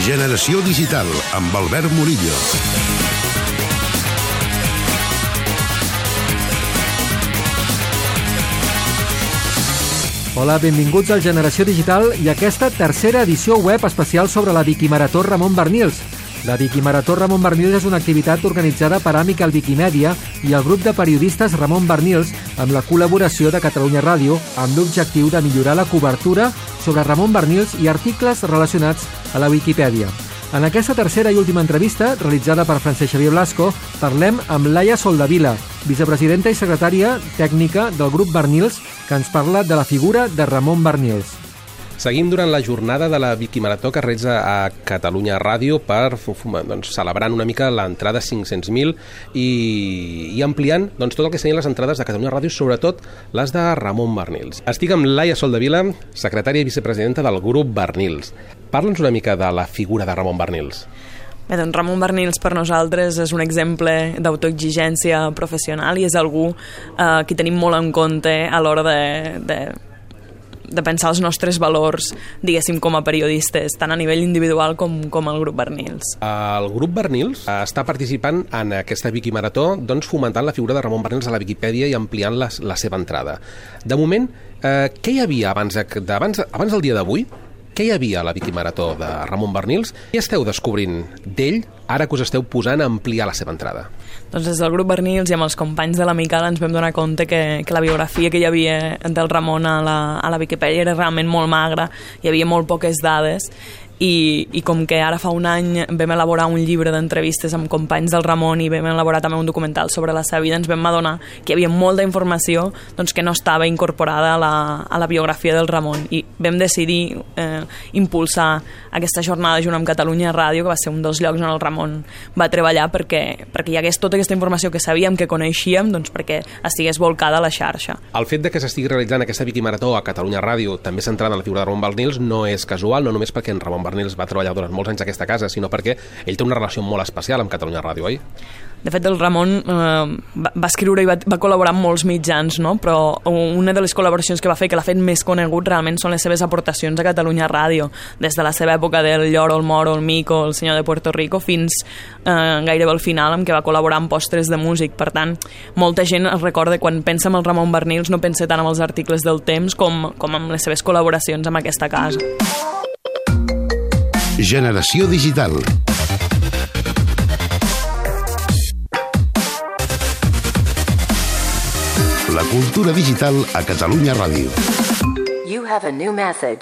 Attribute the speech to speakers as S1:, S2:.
S1: Generació Digital, amb Albert Murillo.
S2: Hola, benvinguts al Generació Digital i aquesta tercera edició web especial sobre la Viquimarató Ramon Bernils. La Viquimarató Ramon Bernils és una activitat organitzada per Amical Wikimedia i el grup de periodistes Ramon Bernils amb la col·laboració de Catalunya Ràdio amb l'objectiu de millorar la cobertura sobre Ramon Bernils i articles relacionats a la Viquipèdia. En aquesta tercera i última entrevista, realitzada per Francesc Xavier Blasco, parlem amb Laia Soldavila, vicepresidenta i secretària tècnica del grup Bernils, que ens parla de la figura de Ramon Bernils.
S3: Seguim durant la jornada de la Viquimarató que realitza a Catalunya Ràdio per doncs, celebrant una mica l'entrada 500.000 i, i ampliant doncs, tot el que serien les entrades de Catalunya Ràdio, sobretot les de Ramon Bernils. Estic amb Laia Soldavila, secretària i vicepresidenta del grup Bernils. Parla'ns una mica de la figura de Ramon Bernils.
S4: Bé, doncs Ramon Bernils per nosaltres és un exemple d'autoexigència professional i és algú eh, que tenim molt en compte a l'hora de, de de pensar els nostres valors, diguéssim, com a periodistes, tant a nivell individual com, com el grup Bernils.
S3: El grup Bernils està participant en aquesta Viquimarató doncs, fomentant la figura de Ramon Bernils a la Viquipèdia i ampliant la, la seva entrada. De moment, eh, què hi havia abans, de, abans, abans del dia d'avui? Què hi havia a la Viquimarató de Ramon Bernils? Què esteu descobrint d'ell ara que us esteu posant a ampliar la seva entrada?
S4: Doncs des del grup Bernils i amb els companys de l'Amical ens vam donar compte que, que la biografia que hi havia del Ramon a la, a la Viquipèdia era realment molt magra, hi havia molt poques dades i, i com que ara fa un any vam elaborar un llibre d'entrevistes amb companys del Ramon i vam elaborar també un documental sobre la seva vida, ens vam adonar que hi havia molta informació doncs, que no estava incorporada a la, a la biografia del Ramon i vam decidir eh, impulsar aquesta jornada junt amb Catalunya Ràdio, que va ser un dels llocs on el Ramon va treballar perquè, perquè hi hagués tota aquesta informació que sabíem, que coneixíem, doncs perquè estigués volcada a la xarxa.
S3: El fet de que s'estigui realitzant aquesta Viquimarató a Catalunya Ràdio, també centrada en la figura de Ramon Bernils, no és casual, no només perquè en Ramon Bernils va treballar durant molts anys a aquesta casa, sinó perquè ell té una relació molt especial amb Catalunya Ràdio, oi?
S4: De fet, el Ramon eh, va, escriure i va, va col·laborar amb molts mitjans, no? però una de les col·laboracions que va fer, que l'ha fet més conegut realment, són les seves aportacions a Catalunya Ràdio, des de la seva època del Lloro, el Moro, el Mico, el Senyor de Puerto Rico, fins eh, gairebé al final, amb què va col·laborar amb postres de músic. Per tant, molta gent es recorda, quan pensa en el Ramon Bernils, no pensa tant en els articles del temps com, com amb les seves col·laboracions amb aquesta casa.
S1: Generació Digital. La cultura digital a Catalunya Ràdio.
S5: You have a new message.